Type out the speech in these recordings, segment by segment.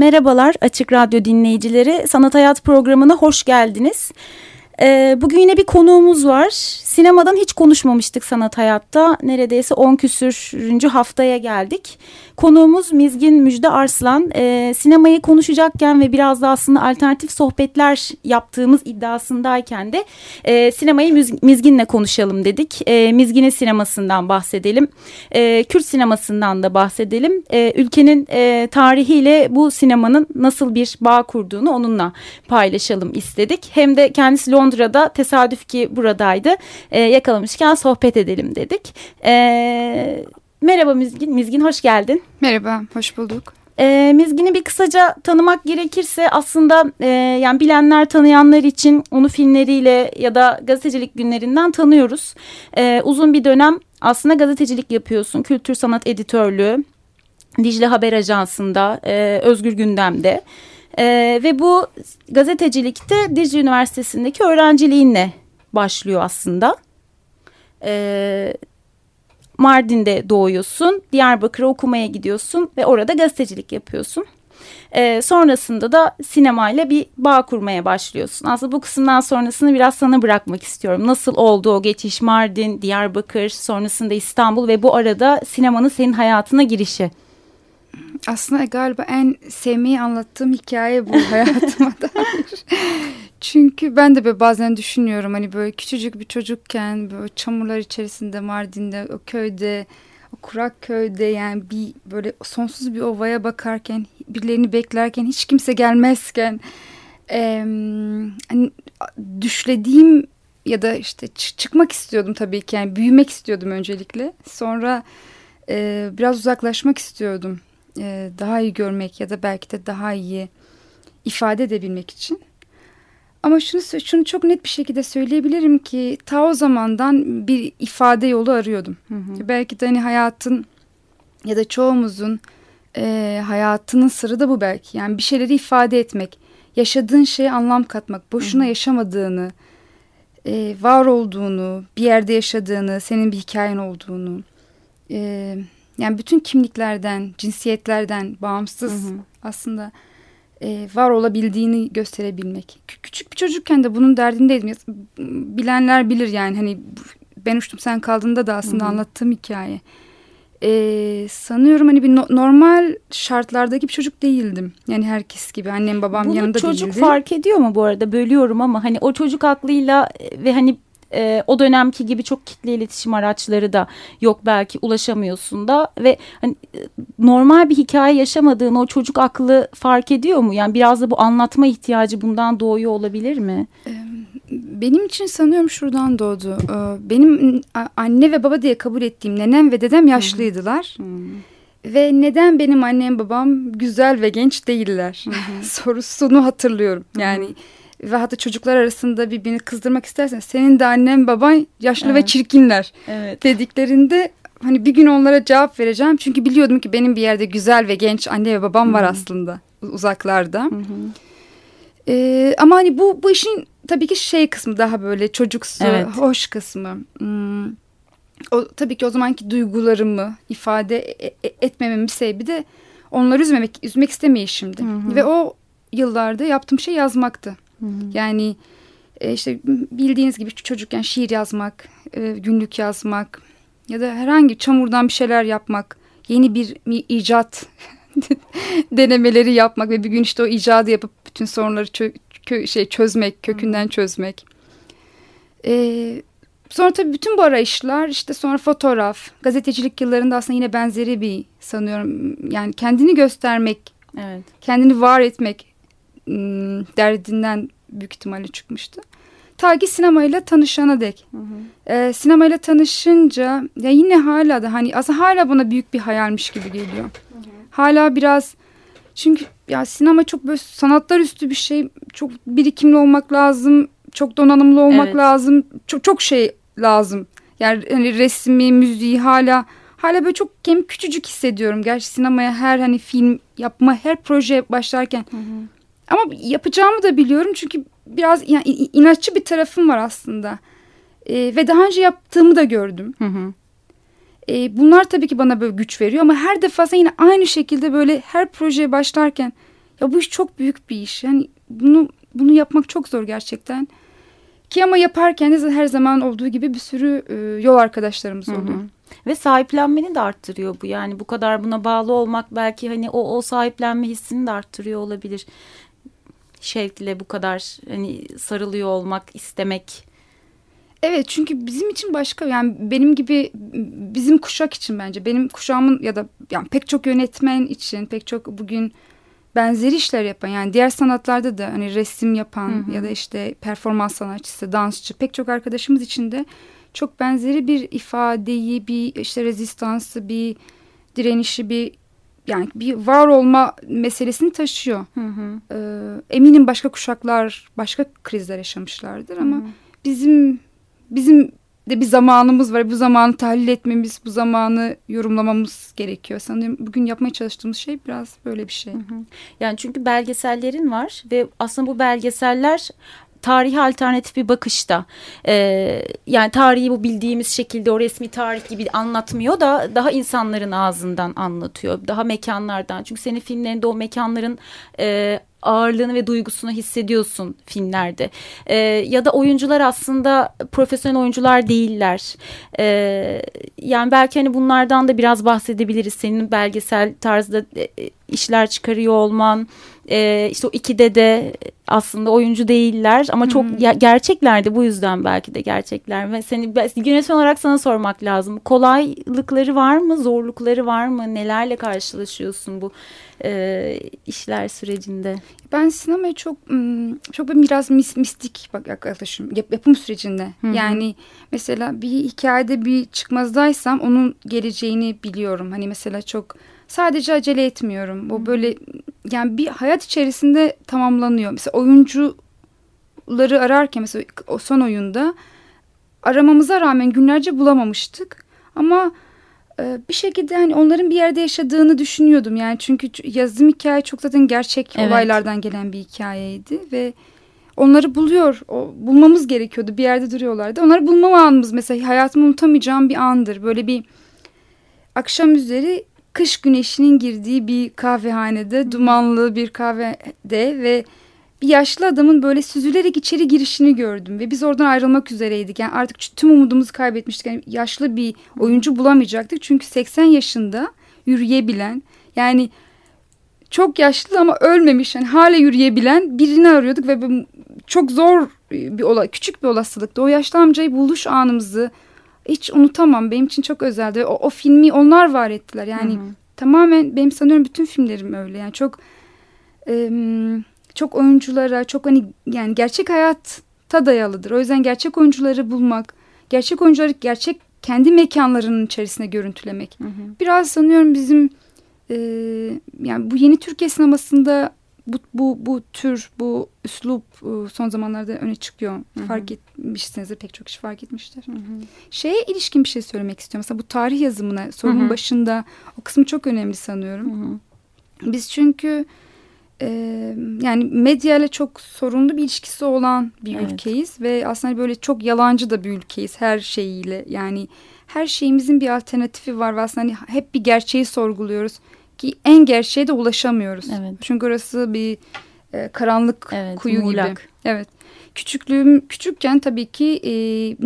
Merhabalar Açık Radyo dinleyicileri. Sanat Hayat programına hoş geldiniz. Ee, bugün yine bir konuğumuz var. Sinemadan hiç konuşmamıştık sanat hayatta. Neredeyse 10 küsürüncü haftaya geldik. Konuğumuz Mizgin Müjde Arslan. E, sinemayı konuşacakken ve biraz da aslında alternatif sohbetler yaptığımız iddiasındayken de e, sinemayı Mizgin'le konuşalım dedik. E, Mizgin'in sinemasından bahsedelim. E, Kürt sinemasından da bahsedelim. E, ülkenin e, tarihiyle bu sinemanın nasıl bir bağ kurduğunu onunla paylaşalım istedik. Hem de kendisi Londra'da tesadüf ki buradaydı. E, yakalamışken sohbet edelim dedik. E, Merhaba Mizgin. Mizgin hoş geldin. Merhaba, hoş bulduk. E, Mizgin'i bir kısaca tanımak gerekirse aslında e, yani bilenler tanıyanlar için onu filmleriyle ya da gazetecilik günlerinden tanıyoruz. E, uzun bir dönem aslında gazetecilik yapıyorsun. Kültür sanat editörlüğü, Dicle Haber Ajansı'nda, e, Özgür Gündem'de. E, ve bu gazetecilikte Dicle Üniversitesi'ndeki öğrenciliğinle başlıyor aslında. E, Mardin'de doğuyorsun. Diyarbakır'a okumaya gidiyorsun ve orada gazetecilik yapıyorsun. E, sonrasında da sinemayla bir bağ kurmaya başlıyorsun. Aslında bu kısımdan sonrasını biraz sana bırakmak istiyorum. Nasıl oldu o geçiş Mardin, Diyarbakır, sonrasında İstanbul ve bu arada sinemanın senin hayatına girişi? Aslında galiba en sevmeyi anlattığım hikaye bu hayatıma dair. Çünkü ben de bazen düşünüyorum hani böyle küçücük bir çocukken böyle çamurlar içerisinde Mardin'de o köyde o kurak köyde yani bir böyle sonsuz bir ovaya bakarken birilerini beklerken hiç kimse gelmezken e, hani düşlediğim ya da işte çıkmak istiyordum tabii ki yani büyümek istiyordum öncelikle sonra e, biraz uzaklaşmak istiyordum e, daha iyi görmek ya da belki de daha iyi ifade edebilmek için. Ama şunu, şunu çok net bir şekilde söyleyebilirim ki ta o zamandan bir ifade yolu arıyordum. Hı hı. Belki de hani hayatın ya da çoğumuzun e, hayatının sırrı da bu belki. Yani bir şeyleri ifade etmek, yaşadığın şeye anlam katmak, boşuna hı hı. yaşamadığını, e, var olduğunu, bir yerde yaşadığını, senin bir hikayen olduğunu... E, yani bütün kimliklerden, cinsiyetlerden bağımsız hı hı. aslında e, var olabildiğini gösterebilmek. Küçük bir çocukken de bunun derdindeydim. Bilenler bilir yani hani ben uçtum sen kaldığında da aslında hı hı. anlattığım hikaye. Ee, sanıyorum hani bir no normal şartlardaki bir çocuk değildim. Yani herkes gibi annem babam Bunu yanında değildi. çocuk fark ediyor mu bu arada bölüyorum ama hani o çocuk aklıyla ve hani e, o dönemki gibi çok kitle iletişim araçları da yok belki ulaşamıyorsun da ve hani, e, normal bir hikaye yaşamadığını o çocuk aklı fark ediyor mu? Yani biraz da bu anlatma ihtiyacı bundan doğuyor olabilir mi? Benim için sanıyorum şuradan doğdu. Ee, benim anne ve baba diye kabul ettiğim nenem ve dedem yaşlıydılar. Hı Ve neden benim annem babam güzel ve genç değiller? Hı hı. Sorusunu hatırlıyorum. Yani... Hı hı ve hatta çocuklar arasında birbirini kızdırmak istersen senin de annen baban yaşlı evet. ve çirkinler evet. dediklerinde hani bir gün onlara cevap vereceğim. Çünkü biliyordum ki benim bir yerde güzel ve genç anne ve babam Hı -hı. var aslında uzaklarda. Hı -hı. Ee, ama hani bu, bu işin tabii ki şey kısmı daha böyle çocuksu, evet. hoş kısmı. Hmm. O, tabii ki o zamanki duygularımı ifade e, e etmememin sebebi de onları üzmemek, üzmek istemeyişimdi. Hı hı. Ve o yıllarda yaptığım şey yazmaktı. Hı hı. Yani e, işte bildiğiniz gibi çocukken şiir yazmak, e, günlük yazmak ya da herhangi çamurdan bir şeyler yapmak, yeni bir, bir icat denemeleri yapmak ve bir gün işte o icadı yapıp bütün sorunları çö kö şey çözmek, kökünden çözmek. Ee, sonra tabii bütün bu arayışlar işte sonra fotoğraf, gazetecilik yıllarında aslında yine benzeri bir sanıyorum yani kendini göstermek, evet. kendini var etmek derdinden büyük ihtimalle çıkmıştı. Ta ki sinemayla tanışana dek. Hı hı. Ee, sinemayla tanışınca ya yine hala da hani aslında hala bana büyük bir hayalmiş gibi geliyor. Hala biraz çünkü ya sinema çok böyle sanatlar üstü bir şey. Çok birikimli olmak lazım. Çok donanımlı olmak Evet. lazım. Çok çok şey lazım. Yani hani resmi, müziği hala hala böyle çok kendimi küçücük hissediyorum. Gerçi sinemaya her hani film yapma, her proje başlarken ama yapacağımı da biliyorum çünkü biraz yani inatçı bir tarafım var aslında. Ee, ve daha önce yaptığımı da gördüm. Hı hı. Ee, bunlar tabii ki bana böyle güç veriyor ama her defasında yine aynı şekilde böyle her projeye başlarken ya bu iş çok büyük bir iş. Yani bunu bunu yapmak çok zor gerçekten. Ki ama yaparken de her zaman olduğu gibi bir sürü e, yol arkadaşlarımız Hı hı. oluyor. Ve sahiplenmeni de arttırıyor bu. Yani bu kadar buna bağlı olmak belki hani o, o sahiplenme hissini de arttırıyor olabilir. Şevkle bu kadar hani sarılıyor olmak, istemek. Evet çünkü bizim için başka yani benim gibi bizim kuşak için bence benim kuşağımın ya da yani pek çok yönetmen için pek çok bugün benzeri işler yapan yani diğer sanatlarda da hani resim yapan Hı hı. ya da işte performans sanatçısı, dansçı pek çok arkadaşımız için de çok benzeri bir ifadeyi, bir işte rezistansı, bir direnişi, bir yani bir var olma meselesini taşıyor. Hı hı. Ee, eminim başka kuşaklar başka krizler yaşamışlardır ama Hı hı. bizim bizim de bir zamanımız var. Bu zamanı tahlil etmemiz, bu zamanı yorumlamamız gerekiyor. Sanırım bugün yapmaya çalıştığımız şey biraz böyle bir şey. Yani çünkü belgesellerin var ve aslında bu belgeseller tarihi alternatif bir bakışta. Ee, yani tarihi bu bildiğimiz şekilde o resmi tarih gibi anlatmıyor da daha insanların ağzından anlatıyor. Daha mekanlardan. Çünkü senin filmlerinde o mekanların e, ağırlığını ve duygusunu hissediyorsun filmlerde. Ee, ya da oyuncular aslında profesyonel oyuncular değiller. Ee, yani belki hani bunlardan da biraz bahsedebiliriz. Senin belgesel tarzda e, e, işler çıkarıyor olman. Ee, işte o ikide de aslında oyuncu değiller ama çok ya- gerçeklerdi bu yüzden belki de gerçekler ve seni yönetmen olarak sana sormak lazım kolaylıkları var mı zorlukları var mı nelerle karşılaşıyorsun bu e, işler sürecinde Ben sinemaya çok çok böyle biraz mis, mistik bak yaklaşım yap- yapım sürecinde. Hı hı. Yani mesela bir hikayede bir çıkmazdaysam onun geleceğini biliyorum. Hani mesela çok sadece acele etmiyorum. O böyle yani bir hayat içerisinde tamamlanıyor. Mesela oyuncuları ararken mesela o son oyunda aramamıza rağmen günlerce bulamamıştık. Ama e, bir şekilde hani onların bir yerde yaşadığını düşünüyordum. Yani çünkü yazdığım hikaye çok zaten gerçek Evet. olaylardan gelen bir hikayeydi ve onları buluyor, o, bulmamız gerekiyordu. Bir yerde duruyorlardı. Onları bulmama anımız mesela hayatımı unutamayacağım bir andır. Böyle bir akşam üzeri kış güneşinin girdiği bir kahvehanede, dumanlı bir kahvede ve bir yaşlı adamın böyle süzülerek içeri girişini gördüm ve biz oradan ayrılmak üzereydik. Yani artık tüm umudumuzu kaybetmiştik. Yani yaşlı bir oyuncu bulamayacaktık. Çünkü 80 yaşında yürüyebilen yani çok yaşlı ama ölmemiş yani hala yürüyebilen birini arıyorduk ve çok zor bir olay, küçük bir olasılıktı. O yaşlı amcayı buluş anımızı hiç unutamam. Benim için çok özeldi. O, o filmi onlar var ettiler. Yani Hı hı. tamamen benim sanıyorum bütün filmlerim öyle. Yani çok em, çok oyunculara, çok hani yani gerçek hayatta dayalıdır. O yüzden gerçek oyuncuları bulmak, gerçek oyuncuları gerçek kendi mekanlarının içerisine görüntülemek. Hı hı. Biraz sanıyorum bizim e, yani bu yeni Türkiye sinemasında bu, bu, bu tür, bu üslup e, son zamanlarda öne çıkıyor. Hı hı. Fark etmişsinizdir, pek çok kişi fark etmiştir. Hı hı. Şeye ilişkin bir şey söylemek istiyorum. Mesela bu tarih yazımına sorunun Hı hı. başında o kısmı çok önemli sanıyorum. Hı hı. Biz çünkü e, yani medyayla çok sorunlu bir ilişkisi olan bir Evet. ülkeyiz ve aslında böyle çok yalancı da bir ülkeyiz her şeyiyle. Yani her şeyimizin bir alternatifi var ve aslında hani hep bir gerçeği sorguluyoruz ki en gerçeğe de ulaşamıyoruz. Evet. Çünkü orası bir e, karanlık Evet, kuyu gibi. muğlak. Evet. Küçüklüğüm küçükken tabii ki e,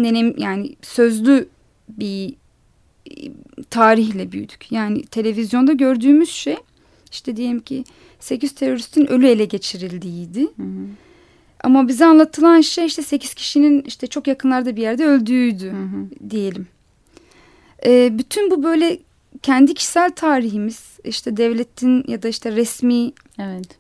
nenem yani sözlü bir e, tarihle büyüdük. Yani televizyonda gördüğümüz şey işte diyelim ki 8 teröristin ölü ele geçirildiğiydi. Hı hı. Ama bize anlatılan şey işte 8 kişinin işte çok yakınlarda bir yerde öldüğüydü Hı hı. diyelim. E, bütün bu böyle kendi kişisel tarihimiz işte devletin ya da işte resmi Evet.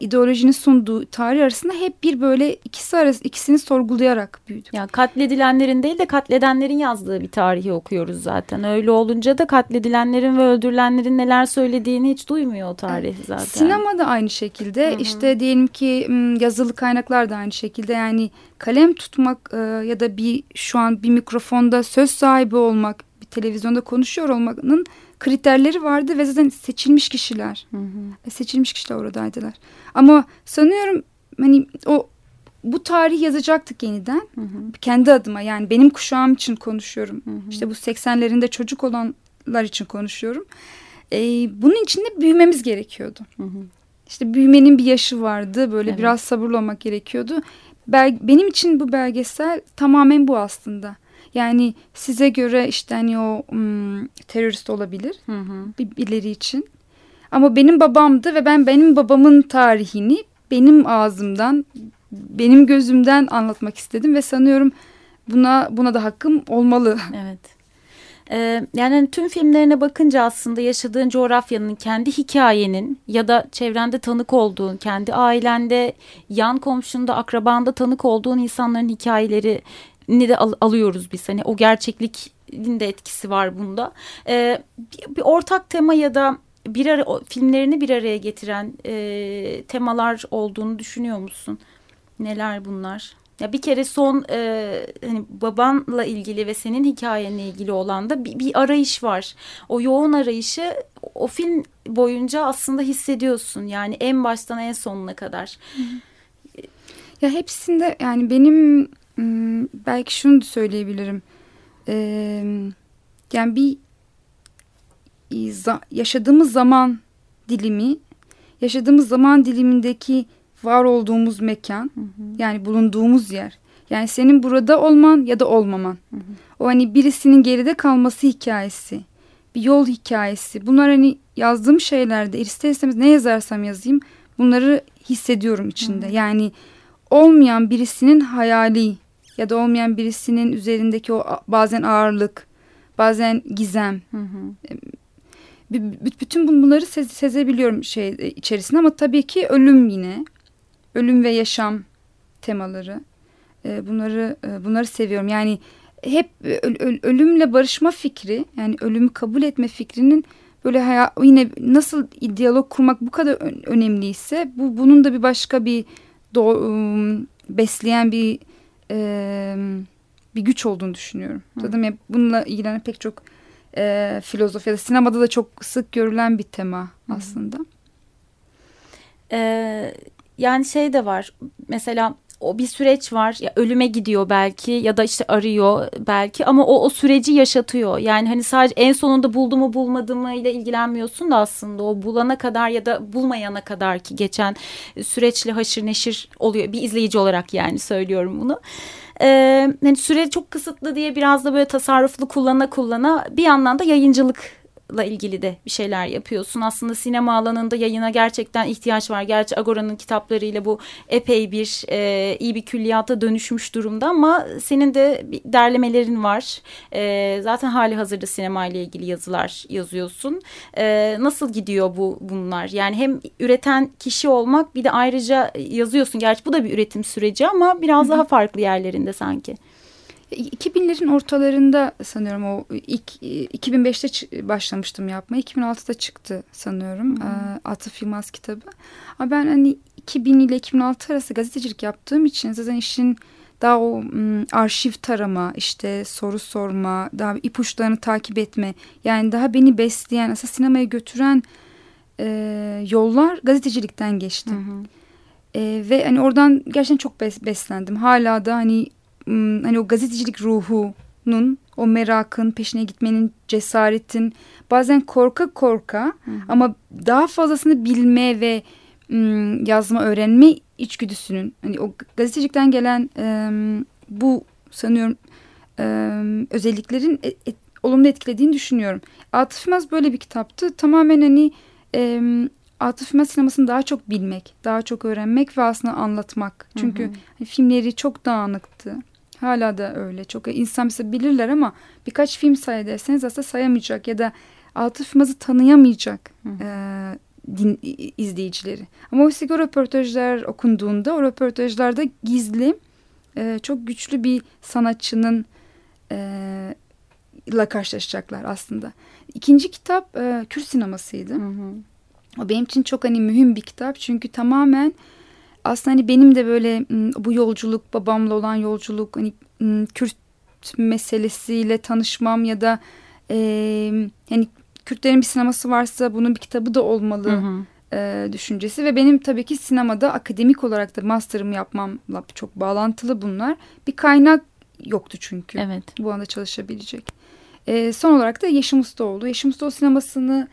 ideolojinin sunduğu tarih arasında hep bir böyle ikisi arası ikisini sorgulayarak büyüdük. Ya katledilenlerin değil de katledenlerin yazdığı bir tarihi okuyoruz zaten. Öyle olunca da katledilenlerin ve öldürülenlerin neler söylediğini hiç duymuyor o tarih zaten. Sinema da aynı şekilde. Hı hı. İşte diyelim ki yazılı kaynaklar da aynı şekilde. Yani kalem tutmak e, ya da bir şu an bir mikrofonda söz sahibi olmak, televizyonda konuşuyor olmanın kriterleri vardı ve zaten seçilmiş kişiler. Hı hı. E, Seçilmiş kişiler oradaydılar. Ama sanıyorum hani o bu tarihi yazacaktık yeniden. Hı hı. Kendi adıma yani benim kuşağım için konuşuyorum. Hı hı. İşte bu 80'lerinde çocuk olanlar için konuşuyorum. E, bunun için de büyümemiz gerekiyordu. Hı hı. İşte büyümenin bir yaşı vardı. Böyle Evet. biraz sabırlı olmak gerekiyordu. Bel- benim için bu belgesel tamamen bu aslında. Yani size göre işte hani o hmm, terörist olabilir Hı hı. bir- birileri için. Ama benim babamdı ve ben benim babamın tarihini benim ağzımdan, benim gözümden anlatmak istedim ve sanıyorum buna buna da hakkım olmalı. Evet. Ee, yani hani tüm filmlerine bakınca aslında yaşadığın coğrafyanın, kendi hikayenin ya da çevrende tanık olduğun, kendi ailende, yan komşunda, akrabanda tanık olduğun insanların hikayelerini de al- alıyoruz biz. Hani o gerçekliğin de etkisi var bunda. Ee, bir, bir ortak tema ya da bir ara, filmlerini bir araya getiren e, temalar olduğunu düşünüyor musun? Neler bunlar? Ya bir kere son e, hani babanla ilgili ve senin hikayenle ilgili olan da bir, bir arayış var. O yoğun arayışı o film boyunca aslında hissediyorsun. Yani en baştan en sonuna kadar. Ya hepsinde yani benim belki şunu da söyleyebilirim. Ee, yani bir yaşadığımız zaman dilimi, yaşadığımız zaman dilimindeki var olduğumuz mekan, yani bulunduğumuz yer. Yani senin burada olman ya da olmaman. O hani birisinin geride kalması hikayesi, bir yol hikayesi. Bunlar hani yazdığım şeylerde ister istemez ne yazarsam yazayım bunları hissediyorum içinde. Yani olmayan birisinin hayali ya da olmayan birisinin üzerindeki o bazen ağırlık, bazen gizem. Hı hı. Bütün bun- bunları sez- sezebiliyorum şey e, içerisinde ama tabii ki ölüm yine. Ölüm ve yaşam temaları. E, Bunları e, bunları seviyorum. Yani hep öl- öl- ölümle barışma fikri, yani ölümü kabul etme fikrinin böyle haya, yine nasıl diyalog kurmak bu kadar önemliyse bu bunun da bir başka bir do- besleyen bir e, bir güç olduğunu düşünüyorum. Zaten hep bununla ilgilenen pek çok e, filozof ya da sinemada da çok sık görülen bir tema aslında. Ee, yani şey de var mesela o bir süreç var ya ölüme gidiyor belki ya da işte arıyor belki ama o o süreci yaşatıyor. Yani hani sadece en sonunda buldu mu bulmadı mı ile ilgilenmiyorsun da aslında o bulana kadar ya da bulmayana kadar ki geçen süreçle haşır neşir oluyor. Bir izleyici olarak yani söylüyorum bunu. Ee, hani süre çok kısıtlı diye biraz da böyle tasarruflu kullana kullana bir yandan da yayıncılık la ilgili de bir şeyler yapıyorsun. Aslında sinema alanında yayına gerçekten ihtiyaç var. Gerçi Agora'nın kitaplarıyla bu epey bir e, iyi bir külliyata dönüşmüş durumda ama senin de bir derlemelerin var. E, zaten hali hazırda sinema ile ilgili yazılar yazıyorsun. E, nasıl gidiyor bu bunlar? Yani hem üreten kişi olmak bir de ayrıca yazıyorsun. Gerçi bu da bir üretim süreci ama biraz daha farklı yerlerinde sanki. 2000'lerin ortalarında sanıyorum o ilk 2005'te çı- başlamıştım yapmaya. 2006'da çıktı sanıyorum e, Atıf Yılmaz kitabı. Ama ben hani 2000 ile 2006 arası gazetecilik yaptığım için zaten işin daha o arşiv tarama, işte soru sorma, daha ipuçlarını takip etme. Yani daha beni besleyen, aslında sinemaya götüren e, yollar gazetecilikten geçti. E, ve hani oradan gerçekten çok bes- beslendim. Hala da hani hani o gazetecilik ruhunun o merakın peşine gitmenin cesaretin bazen korka korka ama daha fazlasını bilme ve m, yazma öğrenme içgüdüsünün hani o gazetecilikten gelen e, bu sanıyorum e, özelliklerin e- e- olumlu etkilediğini düşünüyorum. Atıf Yılmaz böyle bir kitaptı. Tamamen hani e, Atıf Yılmaz sinemasını daha çok bilmek, daha çok öğrenmek ve aslında anlatmak. Çünkü hani filmleri çok dağınıktı. Hala da öyle. Çok insan mesela bilirler ama birkaç film say derseniz aslında sayamayacak ya da Atıf Yılmaz'ı tanıyamayacak e, din, izleyicileri. Ama oysa ki o röportajlar okunduğunda o röportajlarda gizli e, çok güçlü bir sanatçının e, ile karşılaşacaklar aslında. İkinci kitap e, Kürt sinemasıydı. Hı hı. O benim için çok hani mühim bir kitap çünkü tamamen aslında hani benim de böyle bu yolculuk babamla olan yolculuk hani Kürt meselesiyle tanışmam ya da e, yani Kürtlerin bir sineması varsa bunun bir kitabı da olmalı hı hı. E, düşüncesi ve benim tabii ki sinemada akademik olarak da master'ımı yapmamla çok bağlantılı bunlar. Bir kaynak yoktu çünkü evet. bu anda çalışabilecek. E, son olarak da Yeşim Ustaoğlu. Yeşim Ustaoğlu sinemasını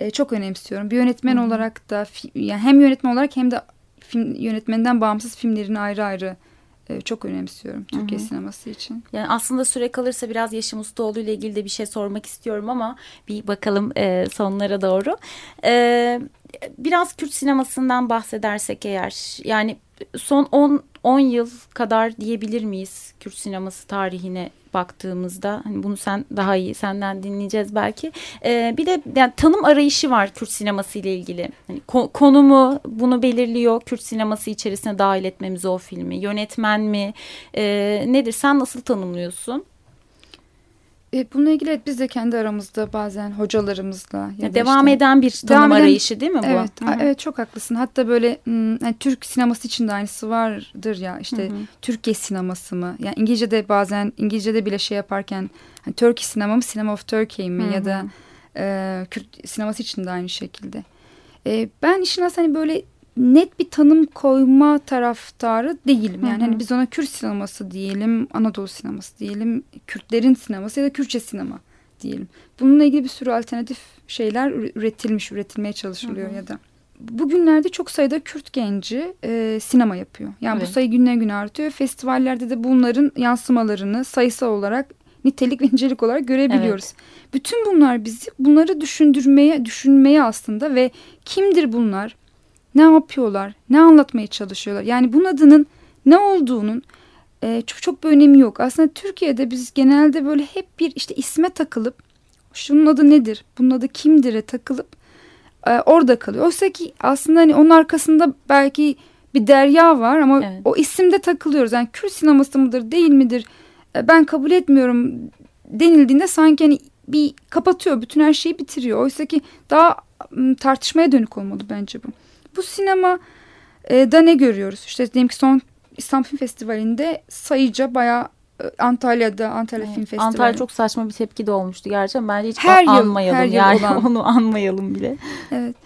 e, çok önemsiyorum. Bir yönetmen hı. olarak da yani hem yönetmen olarak hem de film yönetmeninden bağımsız filmlerini ayrı ayrı e, çok önemsiyorum Türkiye Hı -hı. sineması için. Yani aslında süre kalırsa biraz Yaşım Ustaoğlu ile ilgili de bir şey sormak istiyorum ama bir bakalım e, sonlara doğru. E, biraz Kürt sinemasından bahsedersek eğer yani son 10 10 yıl kadar diyebilir miyiz Kürt sineması tarihine baktığımızda hani bunu sen daha iyi senden dinleyeceğiz belki. Ee, bir de yani tanım arayışı var Kürt sineması ile ilgili. Hani ko konumu bunu belirliyor. Kürt sineması içerisine dahil etmemiz o filmi. Yönetmen mi? Ee, nedir? Sen nasıl tanımlıyorsun? E, bununla ilgili biz de kendi aramızda bazen hocalarımızla ya devam işte, eden bir tanım eden, arayışı değil mi bu? Evet, Hı -hı. evet çok haklısın. Hatta böyle yani Türk sineması için de aynısı vardır ya işte Hı -hı. Türkiye sineması mı? Yani İngilizce'de bazen İngilizce'de bile şey yaparken hani Turkey sinema mı, Cinema of Turkey mi Hı -hı. ya da e, Kürt sineması için de aynı şekilde. E, ben işin aslında hani böyle net bir tanım koyma taraftarı değilim. Yani hı hı. hani biz ona Kürt sineması diyelim, Anadolu sineması diyelim, Kürtlerin sineması ya da Kürtçe sinema diyelim. Bununla ilgili bir sürü alternatif şeyler üretilmiş, üretilmeye çalışılıyor hı hı. ya da. Bugünlerde çok sayıda Kürt genci e, sinema yapıyor. Yani evet. bu sayı günden güne artıyor. Festivallerde de bunların yansımalarını sayısal olarak nitelik ve incelik olarak görebiliyoruz. Evet. Bütün bunlar bizi bunları düşündürmeye, düşünmeye aslında ve kimdir bunlar? Ne yapıyorlar, ne anlatmaya çalışıyorlar. Yani bunun adının ne olduğunun e, çok çok bir önemi yok. Aslında Türkiye'de biz genelde böyle hep bir işte isme takılıp şunun adı nedir, bunun adı kimdir'e takılıp e, orada kalıyor. Oysa ki aslında hani onun arkasında belki bir derya var ama evet. o isimde takılıyoruz. Yani Kürt sineması mıdır, değil midir? E, ben kabul etmiyorum denildiğinde sanki hani bir kapatıyor, bütün her şeyi bitiriyor. Oysa ki daha tartışmaya dönük olmalı bence bu. Bu sinema e, da ne görüyoruz? İşte diyelim ki son İstanbul Film Festivali'nde sayıca bayağı e, Antalya'da Antalya evet, Film Festivali. Antalya çok saçma bir tepki de olmuştu gerçekten. Bence hiç her yıl, anmayalım her yani yıl olan. onu anmayalım bile. Evet.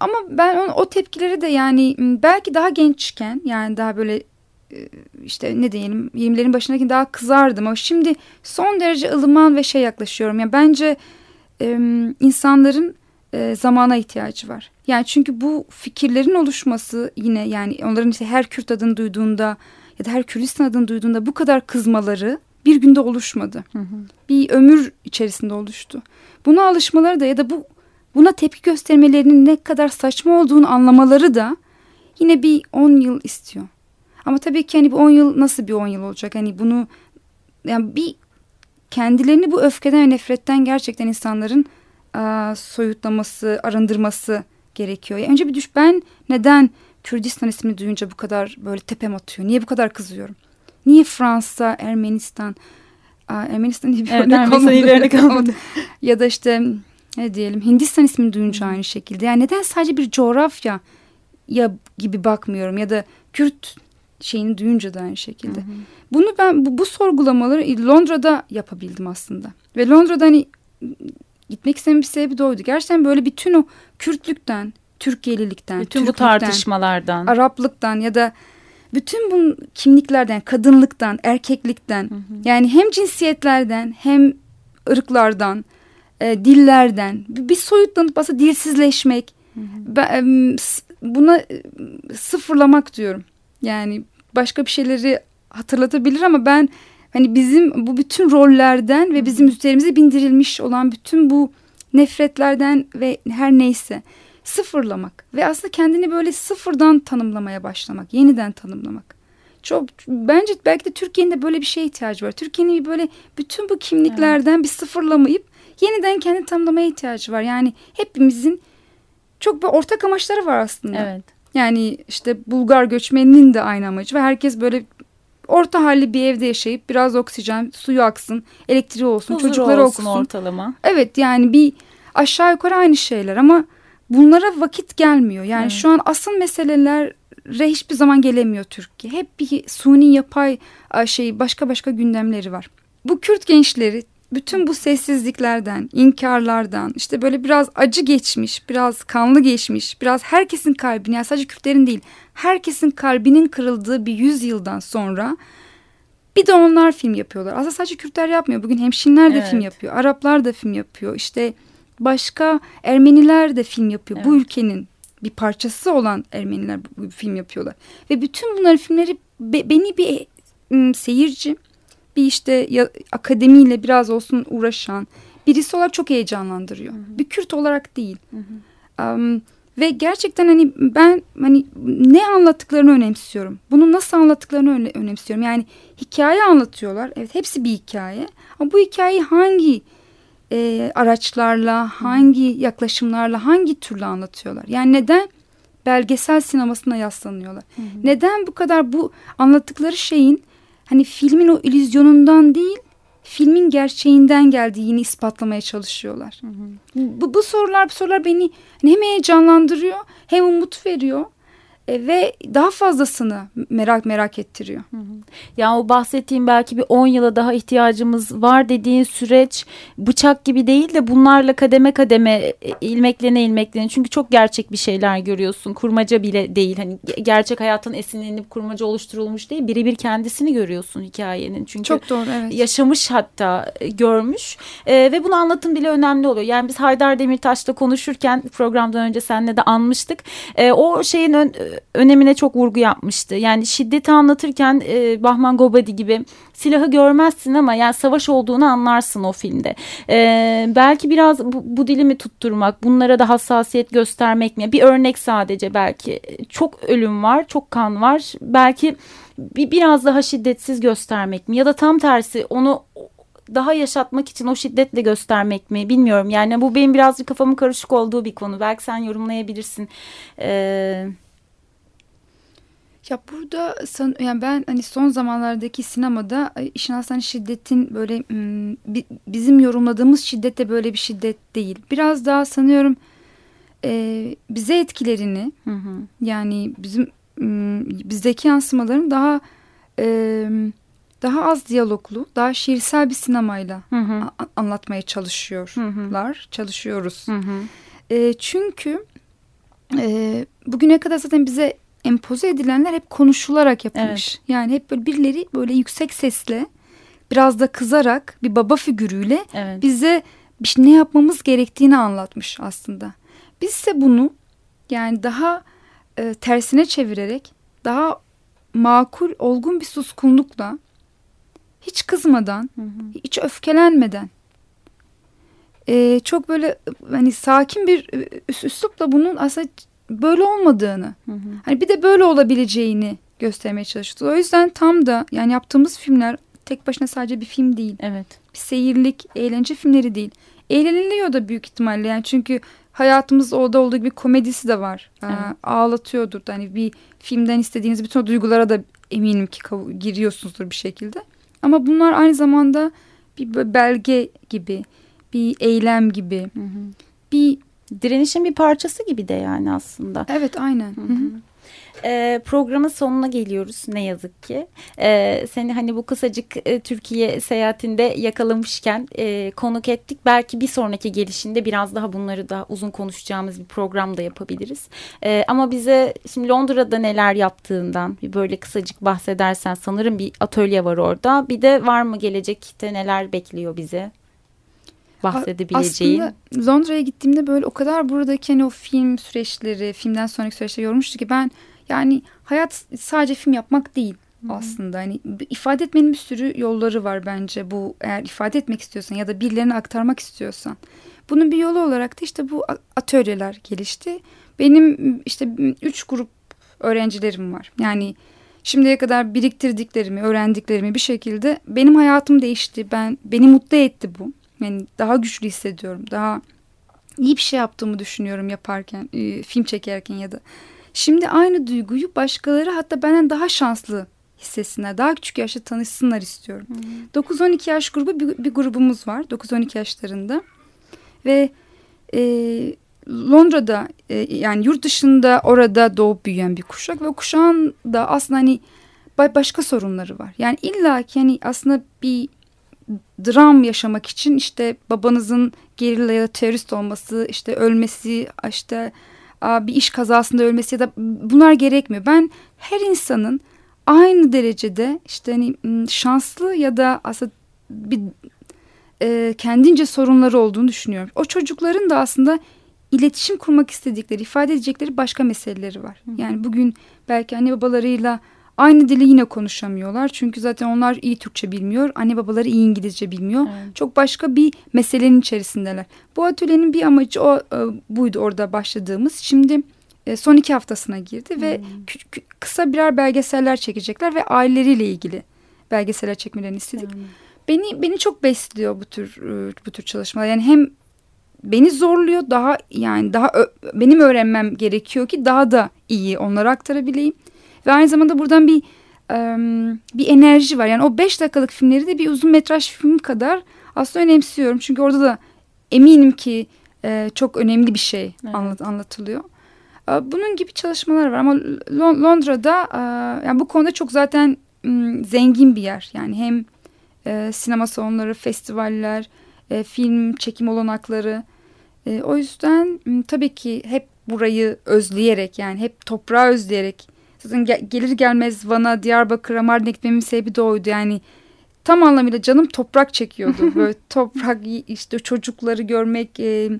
Ama ben o, o tepkileri de yani belki daha gençken yani daha böyle e, işte ne diyelim 20'lerin başındaki daha kızardım ama şimdi son derece ılıman ve şey yaklaşıyorum. Yani bence e, insanların e, zamana ihtiyacı var. Yani çünkü bu fikirlerin oluşması yine yani onların işte her Kürt adını duyduğunda ya da her Kürdistan adını duyduğunda bu kadar kızmaları bir günde oluşmadı. Hı hı. Bir ömür içerisinde oluştu. Buna alışmaları da ya da bu buna tepki göstermelerinin ne kadar saçma olduğunu anlamaları da yine bir 10 yıl istiyor. Ama tabii ki hani bu 10 yıl nasıl bir 10 yıl olacak? Hani bunu yani bir kendilerini bu öfkeden ve nefretten gerçekten insanların a, soyutlaması, arındırması gerekiyor. Yani önce bir düş ben neden Kürdistan ismini duyunca bu kadar böyle tepem atıyor? Niye bu kadar kızıyorum? Niye Fransa, Ermenistan, Aa, Ermenistan diye bir evet, örnek olmadı. ya da işte ne diyelim Hindistan ismini duyunca aynı şekilde. Yani neden sadece bir coğrafya ya gibi bakmıyorum ya da Kürt şeyini duyunca da aynı şekilde. Hı hı. Bunu ben bu, bu sorgulamaları Londra'da yapabildim aslında. Ve Londra'da hani gitmek istememin bir sebebi de oydu. Gerçekten böyle bütün o Kürtlükten, Türkiye'lilikten, bütün bu tartışmalardan, Araplıktan ya da bütün bu kimliklerden, kadınlıktan, erkeklikten hı hı. yani hem cinsiyetlerden hem ırklardan, e, dillerden bir soyutlanıp aslında dilsizleşmek, hı hı. Ben, buna e, sıfırlamak diyorum. Yani başka bir şeyleri hatırlatabilir ama ben hani bizim bu bütün rollerden ve bizim üzerimize bindirilmiş olan bütün bu nefretlerden ve her neyse sıfırlamak ve aslında kendini böyle sıfırdan tanımlamaya başlamak, yeniden tanımlamak. Çok bence belki de Türkiye'nin de böyle bir şeye ihtiyacı var. Türkiye'nin böyle bütün bu kimliklerden evet. bir sıfırlamayıp yeniden kendi tanımlamaya ihtiyacı var. Yani hepimizin çok bir ortak amaçları var aslında. Evet. Yani işte Bulgar göçmeninin de aynı amacı ve herkes böyle orta halli bir evde yaşayıp biraz oksijen, suyu aksın, elektriği olsun, Huzuru çocukları olsun okusun. ortalama. Evet yani bir aşağı yukarı aynı şeyler ama bunlara vakit gelmiyor. Yani Evet. şu an asıl meselelere hiçbir zaman gelemiyor Türkiye. Hep bir suni yapay şey başka başka gündemleri var. Bu Kürt gençleri bütün bu sessizliklerden, inkarlardan, işte böyle biraz acı geçmiş, biraz kanlı geçmiş, biraz herkesin kalbini, yani sadece Kürtlerin değil, herkesin kalbinin kırıldığı bir yüzyıldan sonra bir de onlar film yapıyorlar. Aslında sadece Kürtler yapmıyor. Bugün hemşinler de Evet. film yapıyor. Araplar da film yapıyor. İşte başka Ermeniler de film yapıyor. Bu Evet. ülkenin bir parçası olan Ermeniler bu, bu film yapıyorlar. Ve bütün bunların filmleri be- beni bir seyirci, bir işte ya, akademiyle biraz olsun uğraşan birisi olarak çok heyecanlandırıyor. Bir Kürt olarak değil. Am, ve gerçekten hani ben hani ne anlattıklarını önemsiyorum. Bunu nasıl anlattıklarını öne- önemsiyorum. Yani hikaye anlatıyorlar. Evet hepsi bir hikaye. Ama bu hikayeyi hangi e, araçlarla, hangi yaklaşımlarla, hangi türlü anlatıyorlar? Yani neden belgesel sinemasına yaslanıyorlar? Neden bu kadar bu anlattıkları şeyin hani filmin o illüzyonundan değil, filmin gerçeğinden geldiğini ispatlamaya çalışıyorlar. Bu, bu sorular bu sorular beni hem heyecanlandırıyor hem umut veriyor e, ve daha fazlasını merak merak ettiriyor. Yani o bahsettiğim belki bir 10 yıla daha ihtiyacımız var dediğin süreç bıçak gibi değil de bunlarla kademe kademe e, ilmeklene ilmeklene çünkü çok gerçek bir şeyler görüyorsun. Kurmaca bile değil. Hani ge- gerçek hayatın esinlenip kurmaca oluşturulmuş değil. Birebir kendisini görüyorsun hikayenin. Çünkü Çok doğru evet. yaşamış hatta e, görmüş E, ve bunu anlatım bile önemli oluyor. Yani biz Haydar Demirtaş'la konuşurken programdan önce seninle de anmıştık. E, o şeyin ön- önemine çok vurgu yapmıştı. Yani şiddeti anlatırken e, Bahman Gobadi gibi silahı görmezsin ama yani savaş olduğunu anlarsın o filmde. E, belki biraz bu, bu dilimi tutturmak, bunlara da hassasiyet göstermek mi? Bir örnek sadece belki. Çok ölüm var, çok kan var. Belki bir, biraz daha şiddetsiz göstermek mi? Ya da tam tersi onu daha yaşatmak için o şiddetle göstermek mi bilmiyorum. Yani bu benim birazcık kafamın karışık olduğu bir konu. Belki sen yorumlayabilirsin. Ee, Ya burada san, yani ben hani son zamanlardaki sinemada işin aslında hani şiddetin böyle bi- bizim yorumladığımız şiddet de böyle bir şiddet değil. Biraz daha sanıyorum e, bize etkilerini hı hı. yani bizim bizdeki yansımaların daha e, daha az diyaloglu, daha şiirsel bir sinemayla Hı hı. anlatmaya çalışıyorlar, çalışıyoruz. Hı hı. E, çünkü e, bugüne kadar zaten bize empoze edilenler hep konuşularak yapılmış. Yani hep böyle birileri böyle yüksek sesle biraz da kızarak bir baba figürüyle Evet. bize şey- ne yapmamız gerektiğini anlatmış aslında. Biz ise bunu yani daha e, tersine çevirerek daha makul, olgun bir suskunlukla hiç kızmadan, Hı hı. hiç öfkelenmeden e, çok böyle hani sakin bir e, üs- üslupla bunun aslında böyle olmadığını Hı hı. hani bir de böyle olabileceğini göstermeye çalıştı. O yüzden tam da yani yaptığımız filmler tek başına sadece bir film değil. Evet. Bir seyirlik, eğlence filmleri değil. Eğleniliyor da büyük ihtimalle yani çünkü hayatımız orada olduğu gibi komedisi de var. Evet. ağlatıyordur da hani bir filmden istediğiniz bütün o duygulara da eminim ki giriyorsunuzdur bir şekilde. Ama bunlar aynı zamanda bir belge gibi, bir eylem gibi, Hı hı. bir Direnişin bir parçası gibi de yani aslında. evet aynen. Hı hı. Ee, programın sonuna geliyoruz ne yazık ki. Ee, seni hani bu kısacık e, Türkiye seyahatinde yakalamışken e, konuk ettik. Belki bir sonraki gelişinde biraz daha bunları da uzun konuşacağımız bir program da yapabiliriz. Ee, ama bize şimdi Londra'da neler yaptığından bir böyle kısacık bahsedersen sanırım bir atölye var orada. Bir de var mı gelecekte neler bekliyor bizi? Bahsedebileceğin. Aslında Londra'ya gittiğimde böyle o kadar buradaki hani o film süreçleri, filmden sonraki süreçleri yormuştu ki ben yani hayat sadece film yapmak değil aslında. Hani ifade etmenin bir sürü yolları var bence bu eğer ifade etmek istiyorsan ya da birilerine aktarmak istiyorsan. Bunun bir yolu olarak da işte bu atölyeler gelişti. Benim işte üç grup öğrencilerim var. Yani şimdiye kadar biriktirdiklerimi, öğrendiklerimi bir şekilde benim hayatım değişti. Ben beni mutlu etti bu. Yani daha güçlü hissediyorum. Daha iyi bir şey yaptığımı düşünüyorum yaparken, e, film çekerken ya da. Şimdi aynı duyguyu başkaları hatta benden daha şanslı hissetsinler. Daha küçük yaşta tanışsınlar istiyorum. Hmm. 9-12 yaş grubu bir, bir grubumuz var. 9-12 yaşlarında. Ve e, Londra'da e, yani yurt dışında orada doğup büyüyen bir kuşak ve o kuşağın da aslında hani başka sorunları var. Yani illa ki hani aslında bir dram yaşamak için işte babanızın gerilla ya da terörist olması, işte ölmesi, işte bir iş kazasında ölmesi ya da bunlar gerekmiyor. Ben her insanın aynı derecede işte hani şanslı ya da aslında bir e, kendince sorunları olduğunu düşünüyorum. O çocukların da aslında iletişim kurmak istedikleri, ifade edecekleri başka meseleleri var. Yani bugün belki anne babalarıyla aynı dili yine konuşamıyorlar. Çünkü zaten onlar iyi Türkçe bilmiyor. Anne babaları iyi İngilizce bilmiyor. Evet. Çok başka bir meselenin içerisindeler. Bu atölyenin bir amacı o e, buydu orada başladığımız. Şimdi e, son iki haftasına girdi ve hmm. kısa birer belgeseller çekecekler ve aileleriyle ilgili belgeseller çekmelerini istedik. Hmm. Beni beni çok besliyor bu tür e, bu tür çalışmalar. Yani hem beni zorluyor daha yani daha benim öğrenmem gerekiyor ki daha da iyi onlara aktarabileyim. Ve aynı zamanda buradan bir bir enerji var. Yani o beş dakikalık filmleri de bir uzun metraj film kadar aslında önemsiyorum. Çünkü orada da eminim ki çok önemli bir şey evet. anlat, anlatılıyor. Bunun gibi çalışmalar var ama Londra'da yani bu konuda çok zaten zengin bir yer. Yani hem sinema salonları, festivaller, film çekim olanakları. O yüzden tabii ki hep burayı özleyerek yani hep toprağı özleyerek Zaten gelir gelmez Van'a, Diyarbakır'a, Mardin'e gitmemin sebebi de oydu. Yani tam anlamıyla canım toprak çekiyordu. Böyle toprak işte çocukları görmek e,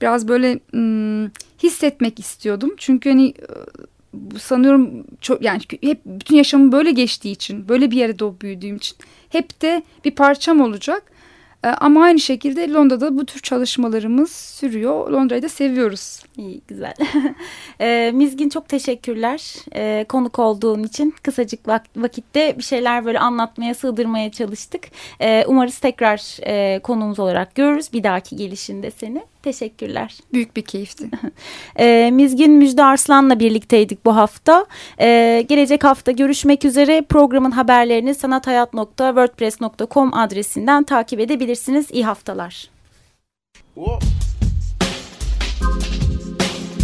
biraz böyle hmm, hissetmek istiyordum. Çünkü hani e, sanıyorum çok yani hep bütün yaşamım böyle geçtiği için, böyle bir yere doğup büyüdüğüm için hep de bir parçam olacak. Ee, ama aynı şekilde Londra'da bu tür çalışmalarımız sürüyor. Londra'yı da seviyoruz. İyi, güzel. e, Mizgin çok teşekkürler e, konuk olduğun için. Kısacık vak vakitte bir şeyler böyle anlatmaya, sığdırmaya çalıştık. E, umarız tekrar e, konuğumuz olarak görürüz bir dahaki gelişinde seni. Teşekkürler. Büyük bir keyifti. e, Mizgin Müjde Arslan'la birlikteydik bu hafta. E, gelecek hafta görüşmek üzere. Programın haberlerini sanathayat.wordpress.com adresinden takip edebilirsiniz. İyi haftalar.